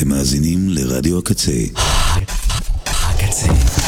אתם מאזינים לרדיו הקצה. הקצה.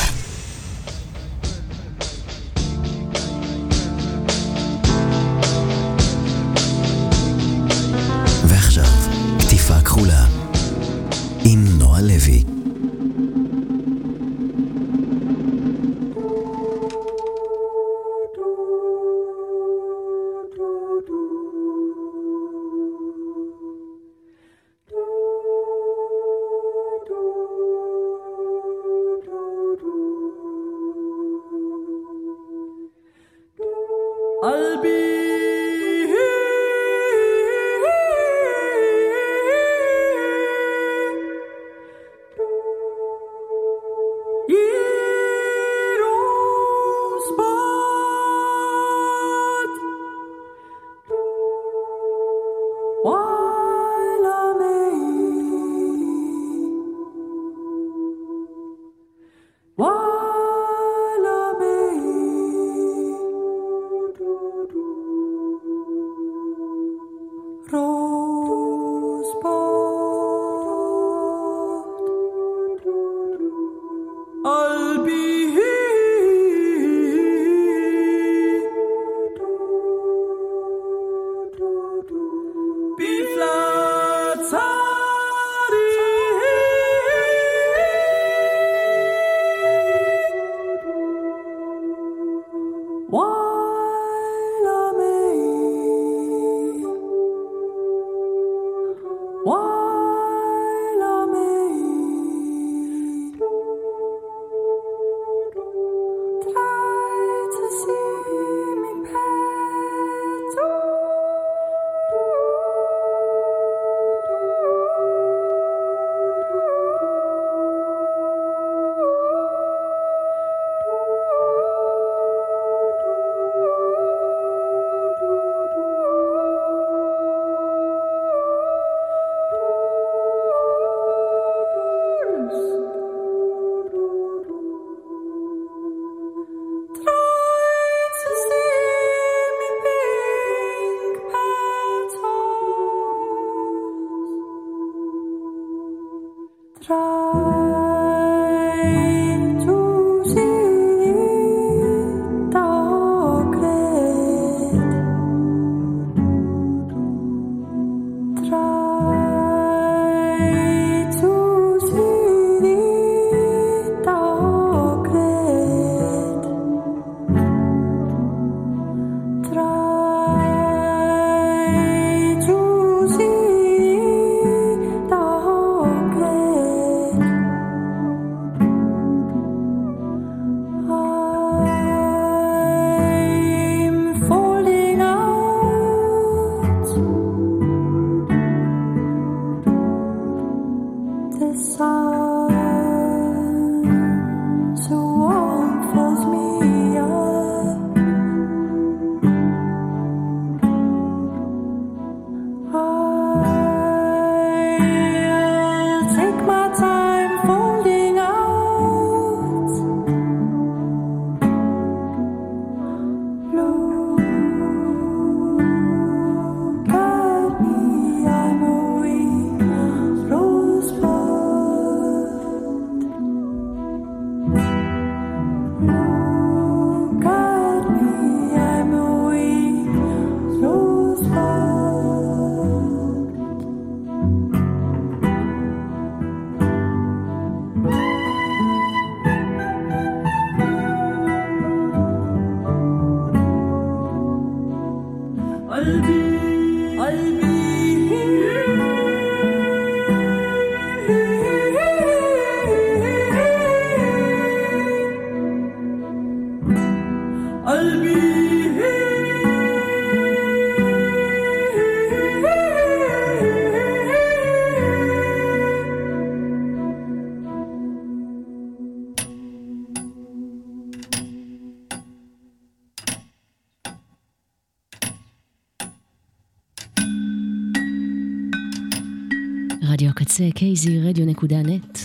kzradio.net.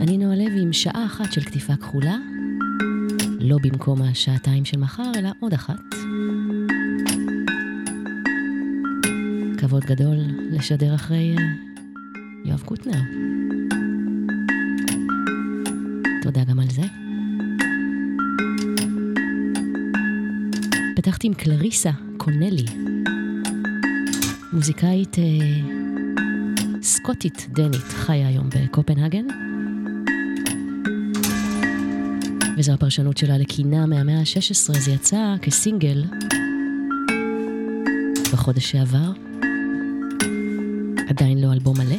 אני נועה לוי עם שעה אחת של כתיפה כחולה, לא במקום השעתיים של מחר, אלא עוד אחת. כבוד גדול לשדר אחרי יואב קוטנר. תודה גם על זה. פתחתי עם קלריסה קונלי, מוזיקאית אה, סקוטית דנית, חיה היום בקופנהגן. וזו הפרשנות שלה לקינה מהמאה ה-16, זה יצא כסינגל בחודש שעבר. עדיין לא אלבום מלא.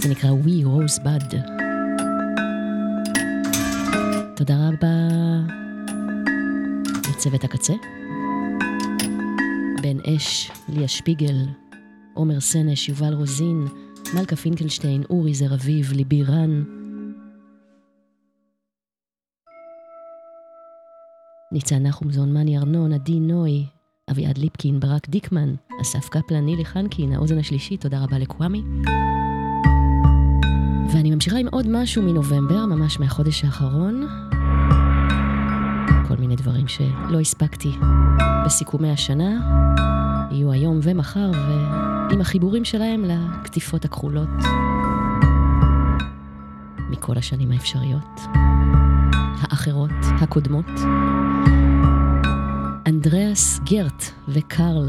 זה נקרא We Rosebud. תודה רבה לצוות הקצה. אש, ליה שפיגל, עומר סנש, יובל רוזין, מלכה פינקלשטיין, אורי זר אביב, ליבי רן. ניצן נחומזון, מני ארנון, עדי נוי, אביעד ליפקין, ברק דיקמן, אסף קפלן, נילי חנקין, האוזן השלישית, תודה רבה לקוואמי. ואני ממשיכה עם עוד משהו מנובמבר, ממש מהחודש האחרון. מיני דברים שלא הספקתי בסיכומי השנה, יהיו היום ומחר, ועם החיבורים שלהם לקטיפות הכחולות מכל השנים האפשריות, האחרות, הקודמות. אנדריאס גרט וקרל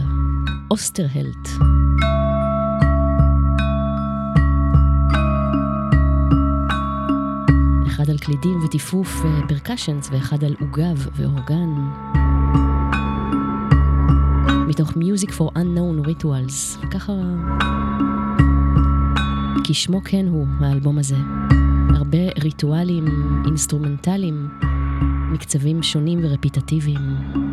אוסטרהלט. אחד על קלידים וטיפוף percussions ואחד על עוגב ו organ. מתוך Music for Unknown Rituals, וככה... כשמו כן הוא, האלבום הזה. הרבה ריטואלים אינסטרומנטליים, מקצבים שונים ורפיטטיביים.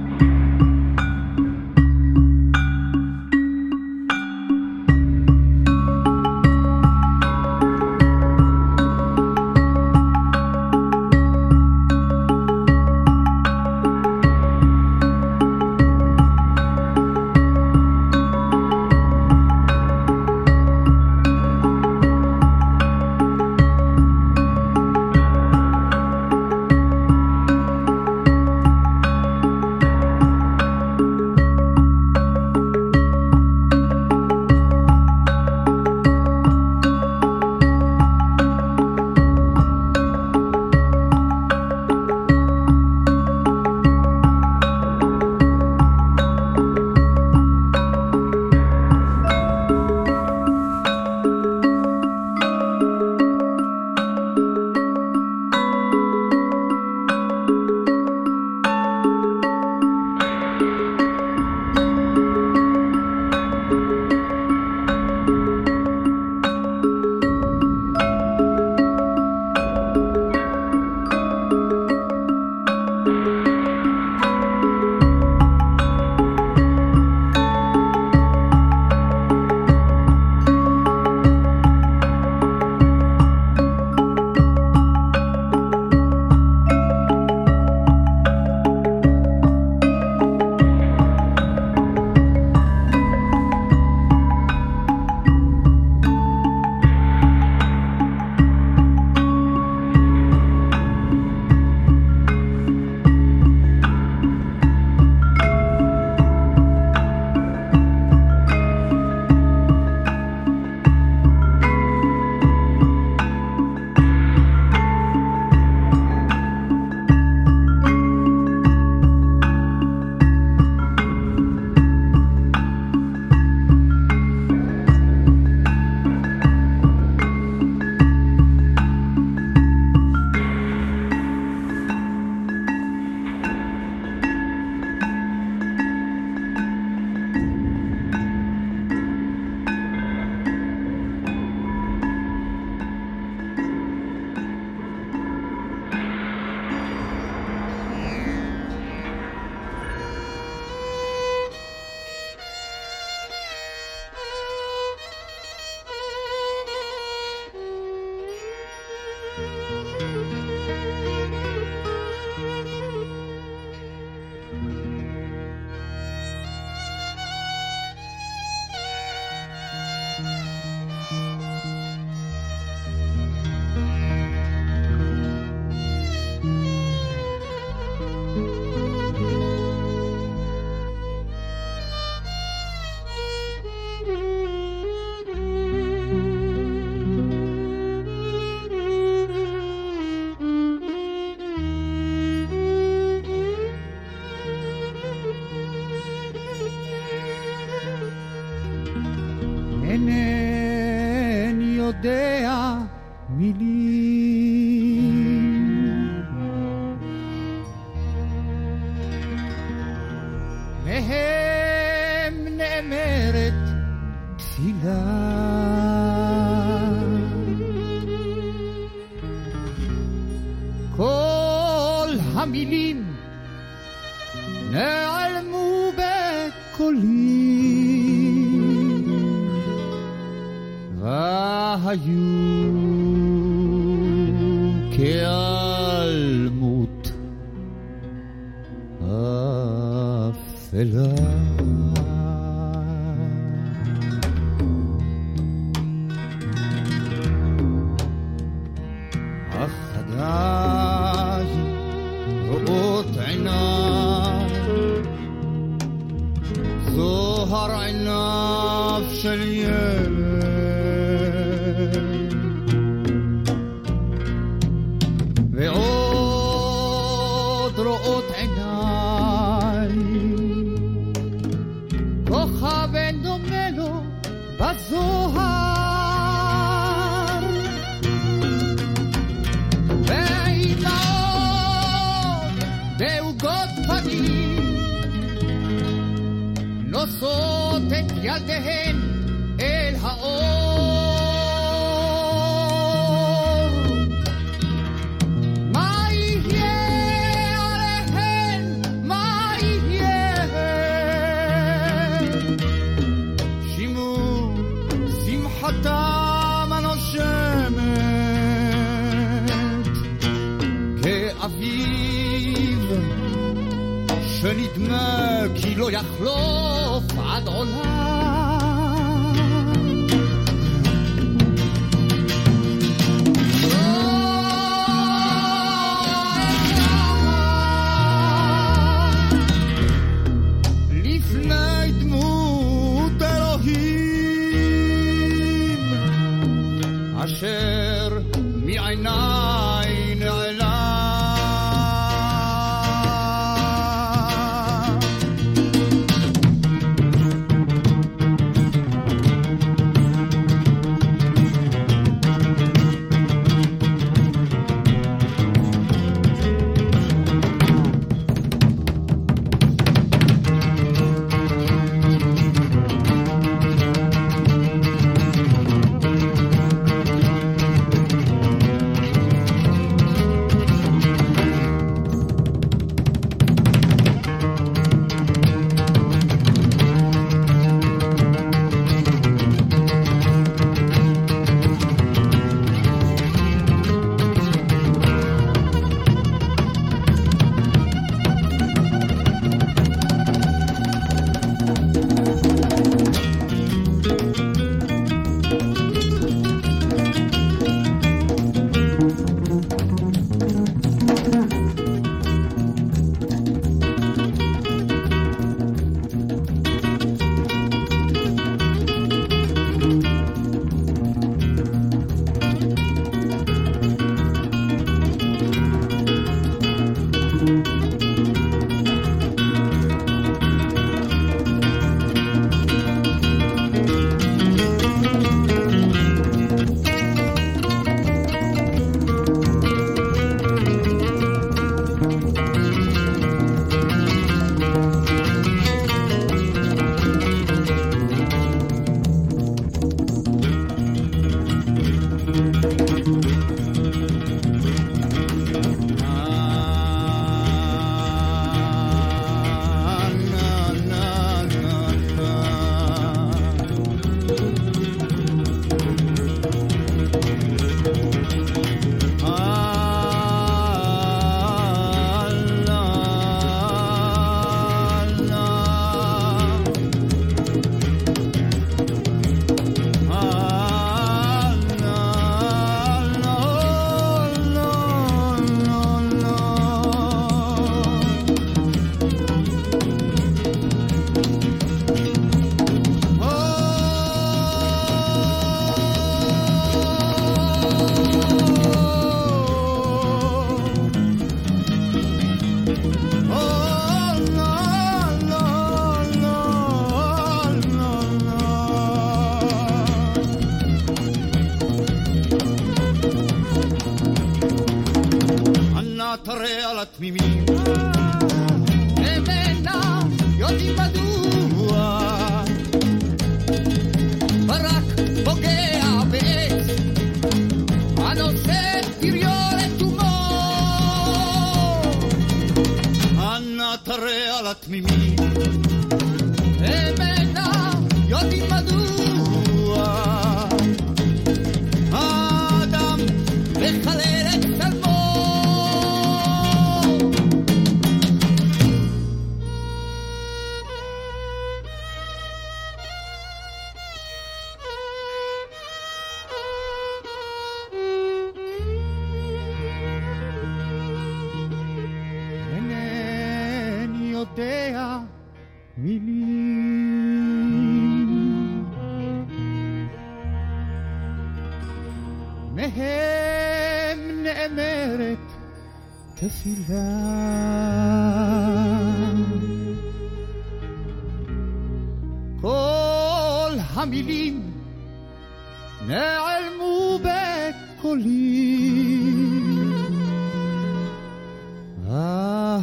נעלמו בקולי.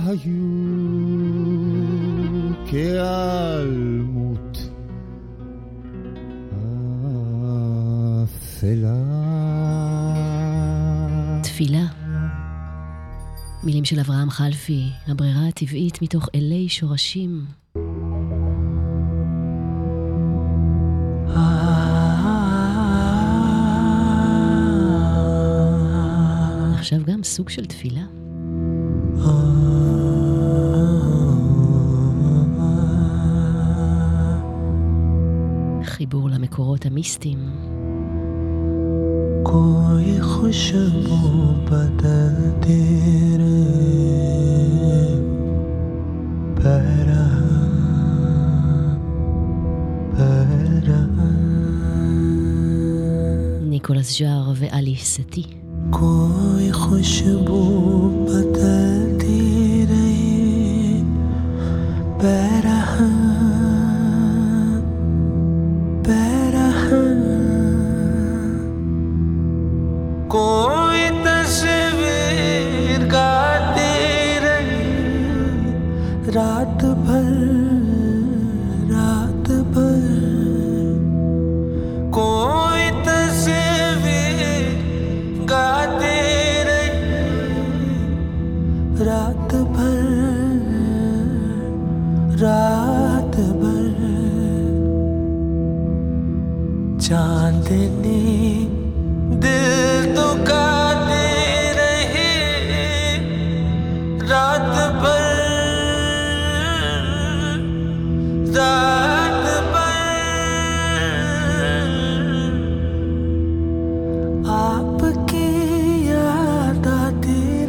היו כהיעלמות אפלה. תפילה. מילים של אברהם חלפי, הברירה הטבעית מתוך אלי שורשים. עכשיו גם סוג של תפילה. חיבור למקורות המיסטיים. कोई खुशबू बदलती रहे पैरा पैरा ניקולס ז'אר ואלי סטי. 恋 خوش بود بده रात भर रात भर।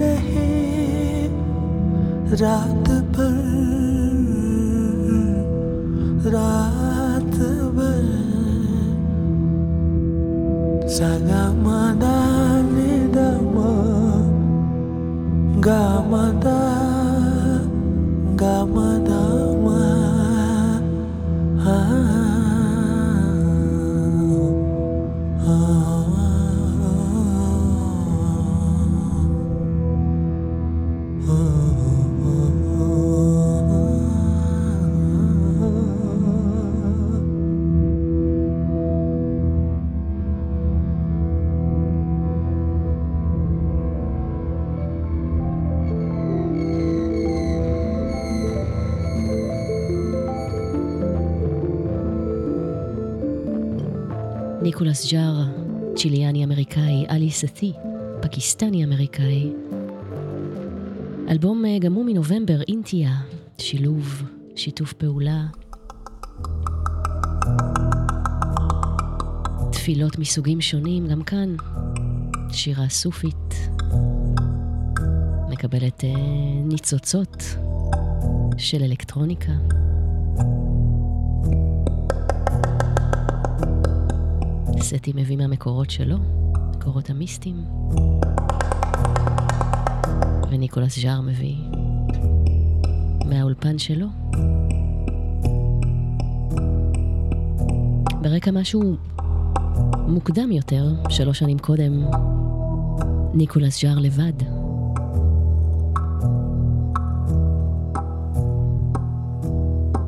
रहे रात ניקולס ג'אר, צ'יליאני אמריקאי, אלי סטי, פקיסטני אמריקאי. אלבום אה, גם הוא מנובמבר, אינטיה, שילוב, שיתוף פעולה. תפילות מסוגים שונים, גם כאן שירה סופית. מקבלת אה, ניצוצות של אלקטרוניקה. סטי מביא מהמקורות שלו, מקורות המיסטיים, וניקולס ז'אר מביא מהאולפן שלו. ברקע משהו מוקדם יותר, שלוש שנים קודם, ניקולס ז'אר לבד.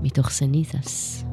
מתוך סניתס.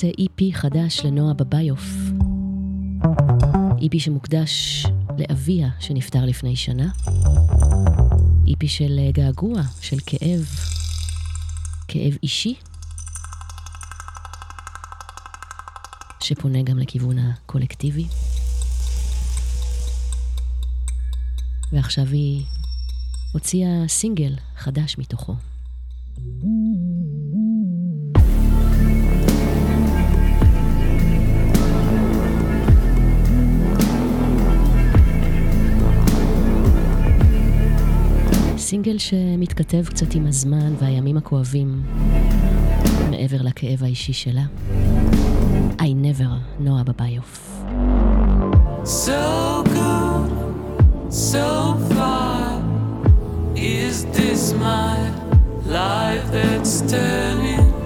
יצא איפי חדש לנועה בביוף. איפי שמוקדש לאביה שנפטר לפני שנה. איפי של געגוע, של כאב, כאב אישי, שפונה גם לכיוון הקולקטיבי. ועכשיו היא הוציאה סינגל חדש מתוכו. סינגל שמתכתב קצת עם הזמן והימים הכואבים מעבר לכאב האישי שלה. I never, נועה בביוף. So good, so far. Is this my life that's turning?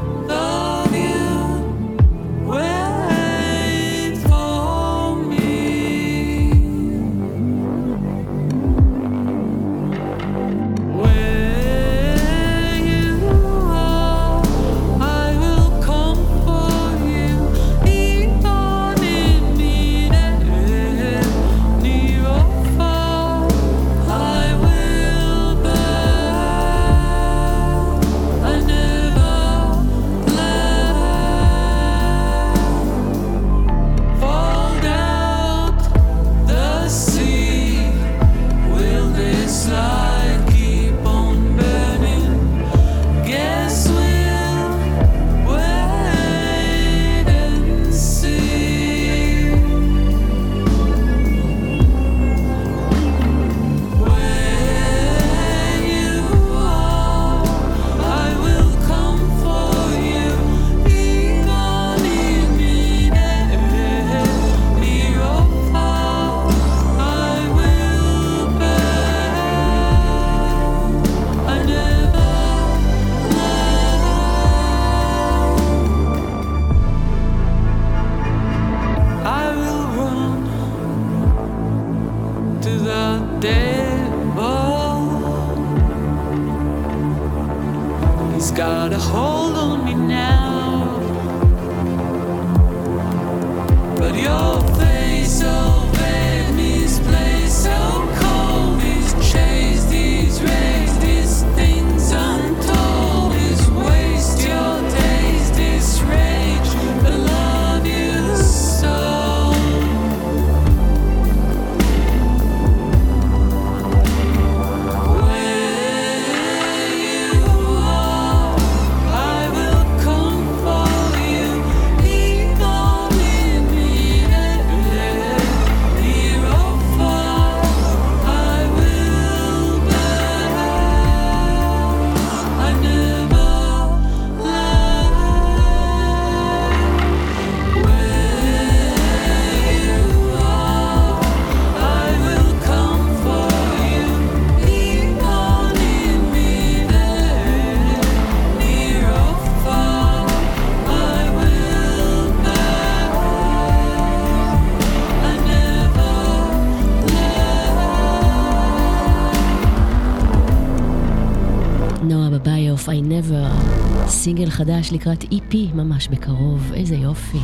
חדש לקראת EP ממש בקרוב, איזה יופי.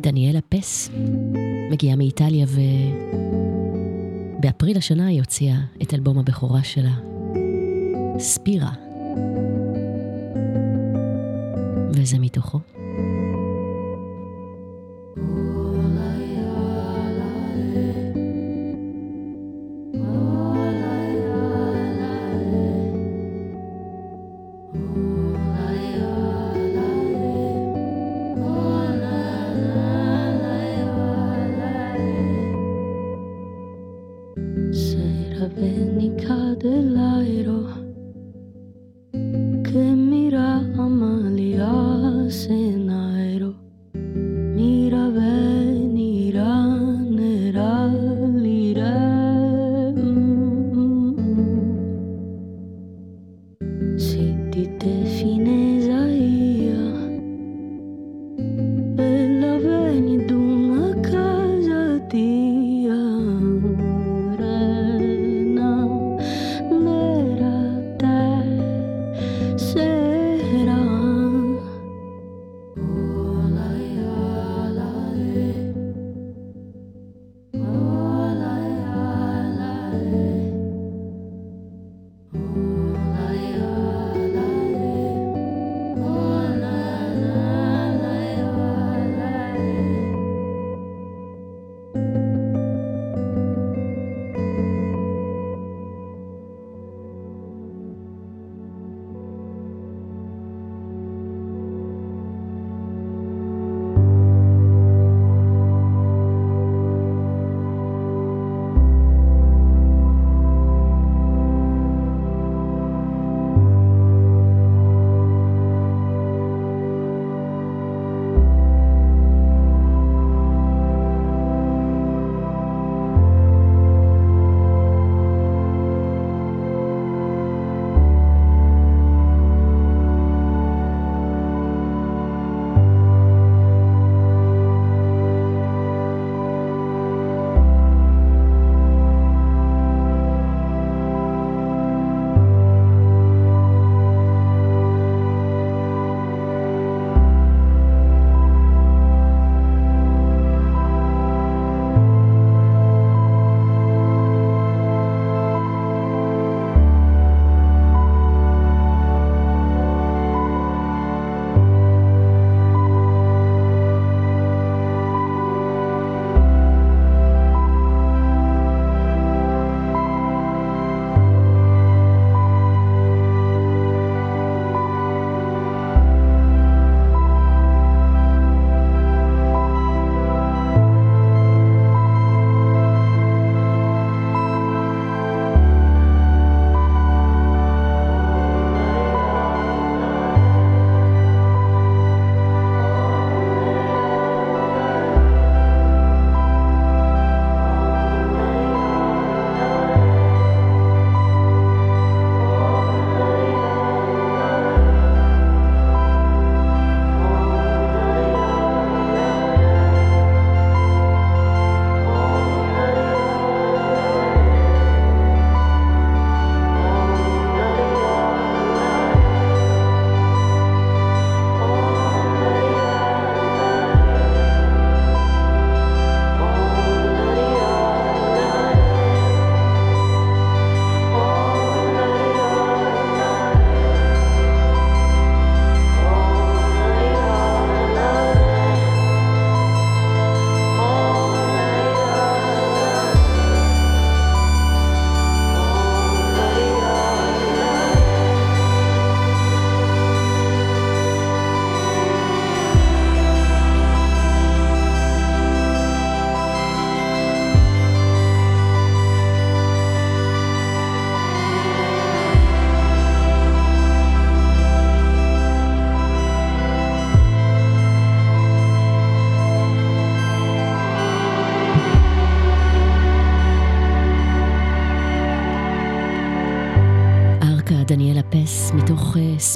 דניאלה פס מגיעה מאיטליה ובאפריל השנה היא הוציאה את אלבום הבכורה שלה, ספירה. וזה מתוכו. que mira a Amalia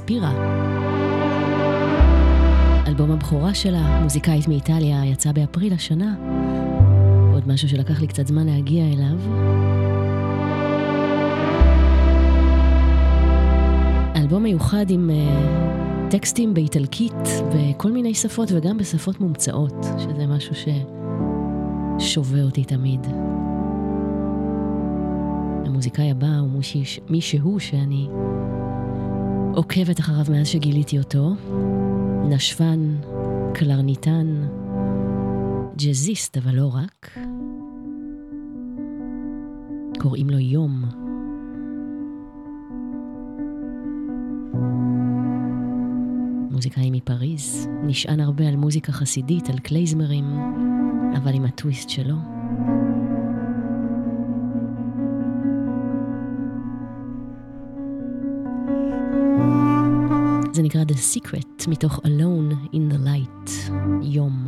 ספירה. אלבום הבכורה שלה, מוזיקאית מאיטליה, יצא באפריל השנה. עוד משהו שלקח לי קצת זמן להגיע אליו. אלבום מיוחד עם uh, טקסטים באיטלקית בכל מיני שפות וגם בשפות מומצאות, שזה משהו ששובה אותי תמיד. המוזיקאי הבא הוא מישהו, שאני עוקבת אחריו מאז שגיליתי אותו. נשפן, קלרניטן, ג'אזיסט, אבל לא רק. קוראים לו יום. מוזיקאי מפריז, נשען הרבה על מוזיקה חסידית, על קלייזמרים, אבל עם הטוויסט שלו. Secret, מתוך Alone in the Light, יום.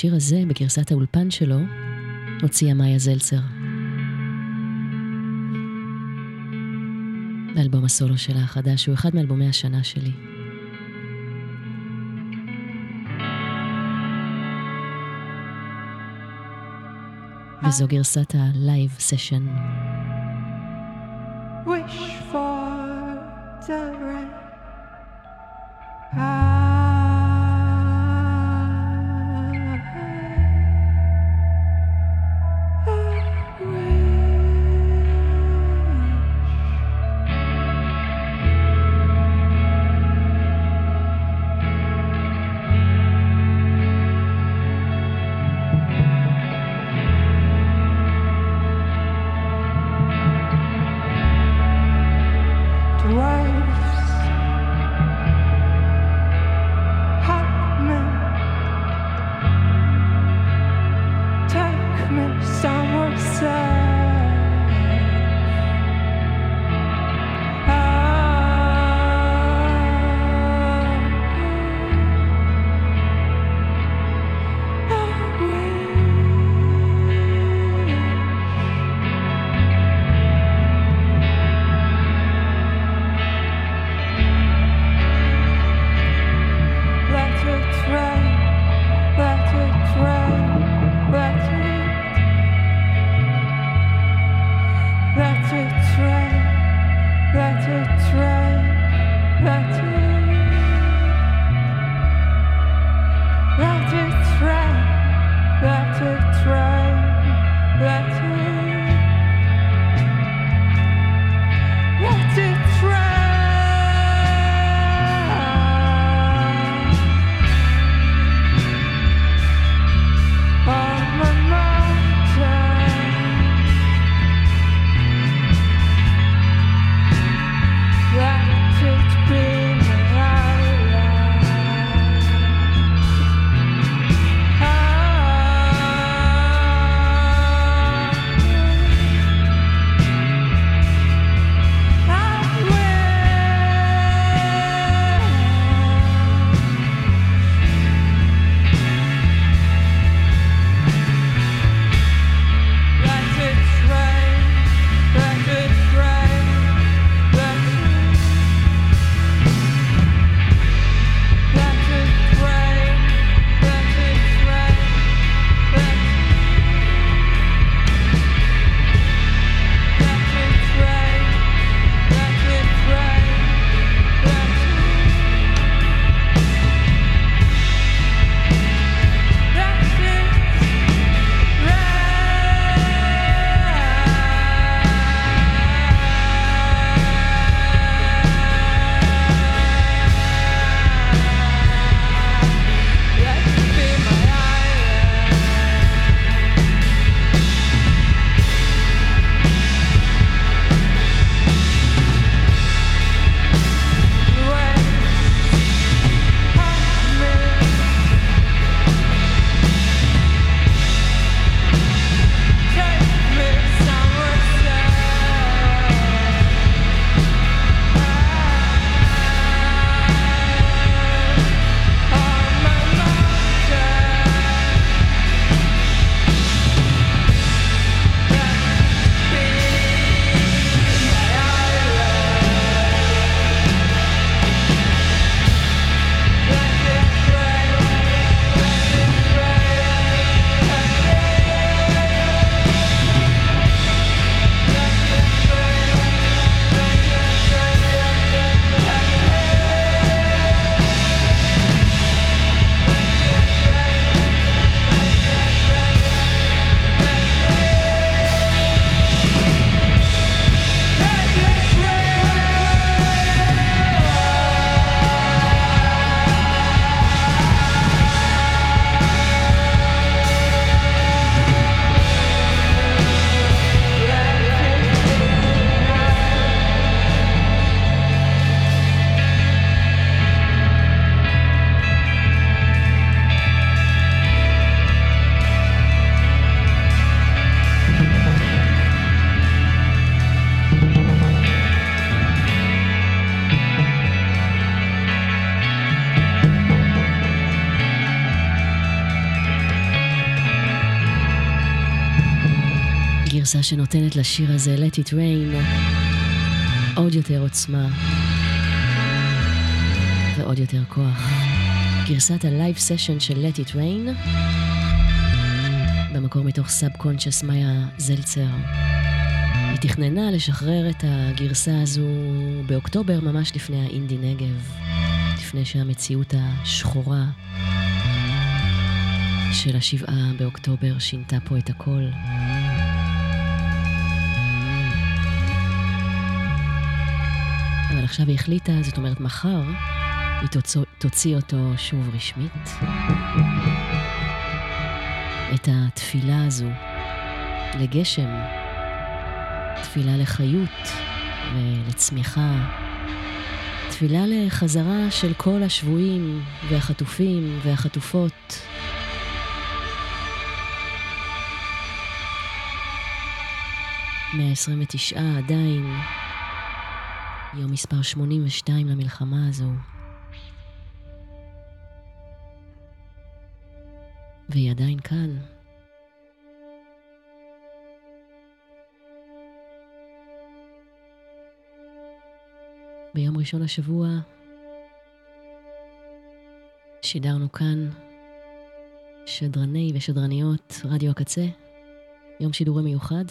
השיר הזה, בגרסת האולפן שלו, הוציאה מאיה זלצר. באלבום הסולו שלה החדש, הוא אחד מאלבומי השנה שלי. וזו גרסת ה live session. wish for the rain. גרסה שנותנת לשיר הזה, Let it rain, עוד יותר עוצמה ועוד יותר כוח. גרסת ה live session של Let it rain, במקור מתוך Subconscious מאיה זלצר. היא תכננה לשחרר את הגרסה הזו באוקטובר, ממש לפני האינדי נגב, לפני שהמציאות השחורה של השבעה באוקטובר שינתה פה את הכל. אבל עכשיו היא החליטה, זאת אומרת מחר, היא תוצא, תוציא אותו שוב רשמית. את התפילה הזו לגשם, תפילה לחיות ולצמיחה, תפילה לחזרה של כל השבויים והחטופים והחטופות. מאה עשרים ותשעה עדיין, יום מספר 82 למלחמה הזו. והיא עדיין כאן. ביום ראשון השבוע שידרנו כאן שדרני ושדרניות רדיו הקצה, יום שידורי מיוחד,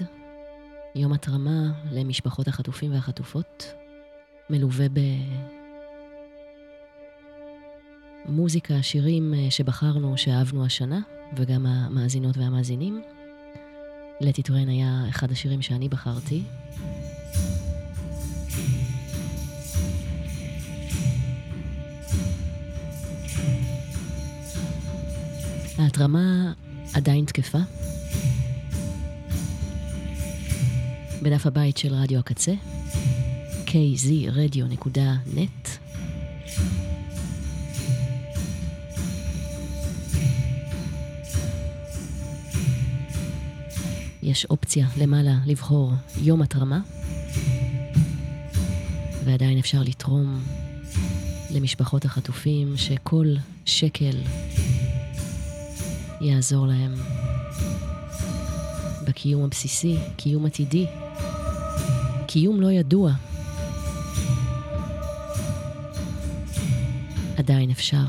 יום התרמה למשפחות החטופים והחטופות, מלווה במוזיקה, שירים אה, שבחרנו, שאהבנו השנה, וגם המאזינות והמאזינים. Rain היה אחד השירים שאני בחרתי. ההתרמה עדיין תקפה. בדף הבית של רדיו הקצה, kzradio.net. יש אופציה למעלה לבחור יום התרמה, ועדיין אפשר לתרום למשפחות החטופים שכל שקל יעזור להם בקיום הבסיסי, קיום עתידי, קיום לא ידוע. עדיין אפשר.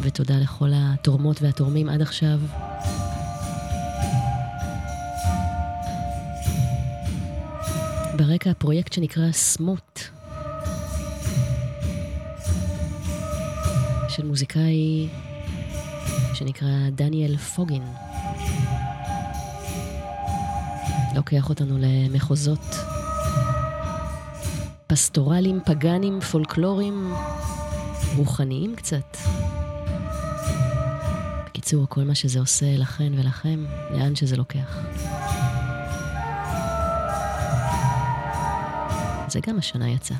ותודה לכל התורמות והתורמים עד עכשיו. ברקע הפרויקט שנקרא סמוט, של מוזיקאי שנקרא דניאל פוגין. לוקח אותנו למחוזות פסטורליים, פגאנים, פולקלוריים, רוחניים קצת. בקיצור, כל מה שזה עושה לכן ולכם, לאן שזה לוקח. זה גם השנה יצא.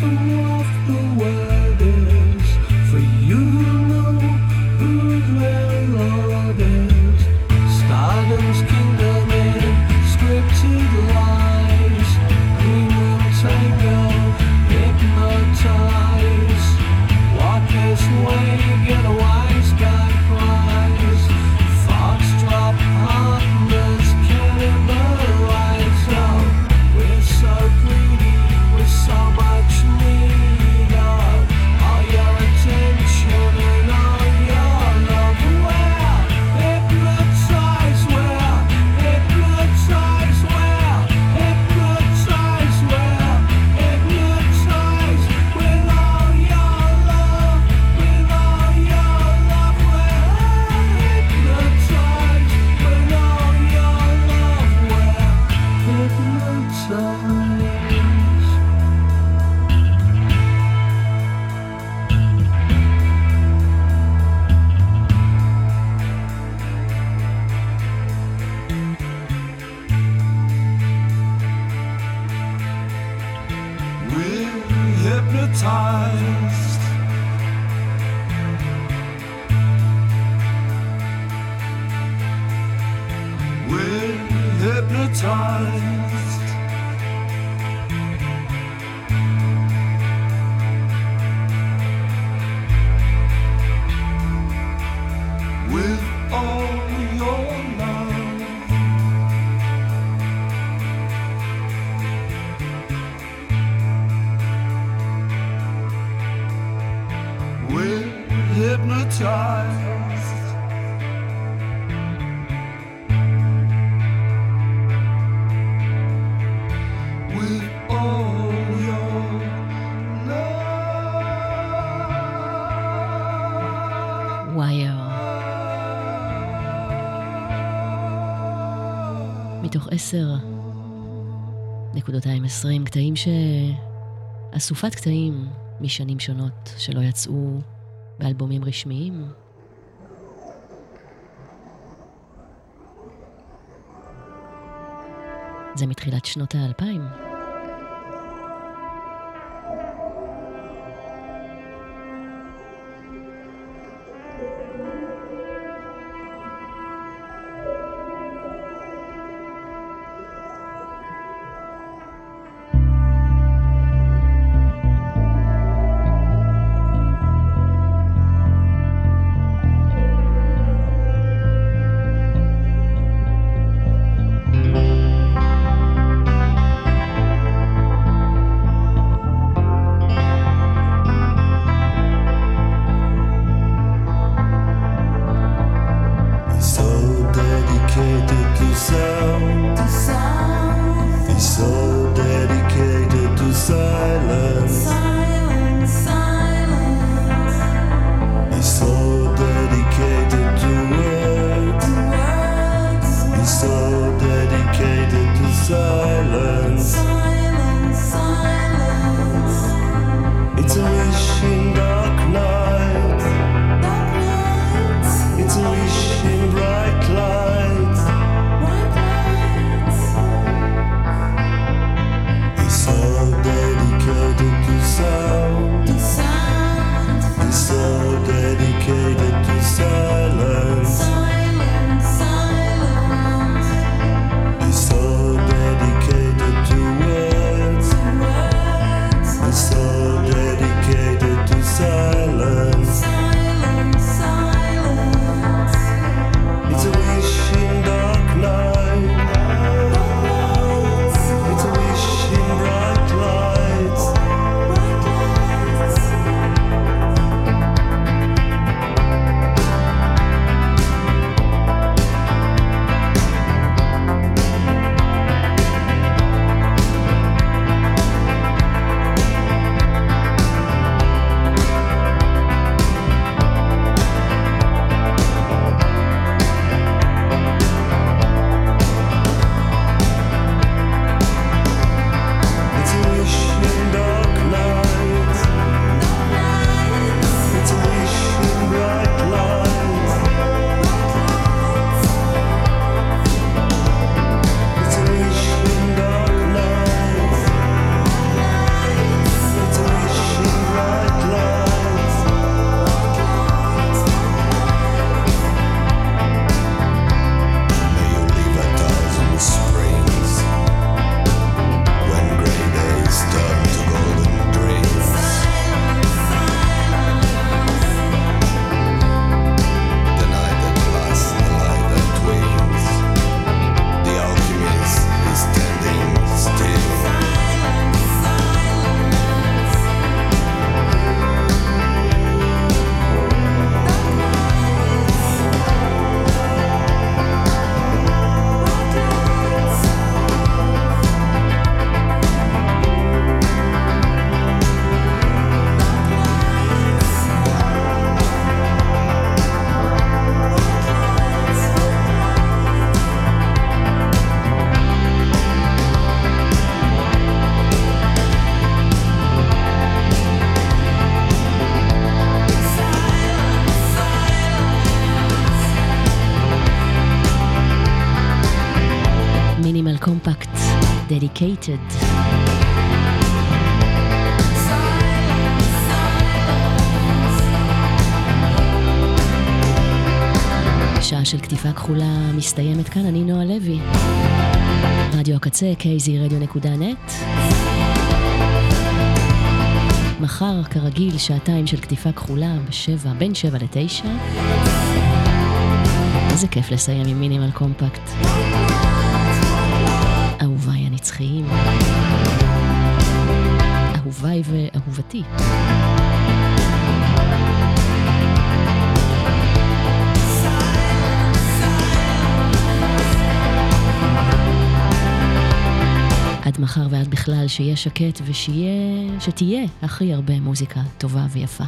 ransom of the world. עשר 10 נקודות ה-20, קטעים ש... אסופת קטעים משנים שונות שלא יצאו. באלבומים רשמיים. זה מתחילת שנות האלפיים. מסתיימת כאן, אני נועה לוי. רדיו הקצה, kzradio.net. מחר, כרגיל, שעתיים של כתיפה כחולה בשבע, בין שבע לתשע. איזה כיף לסיים עם מינימל קומפקט. אהוביי הנצחיים. אהוביי ואהובתי. מחר ועד בכלל, שיהיה שקט ושיהיה, שתהיה הכי הרבה מוזיקה טובה ויפה.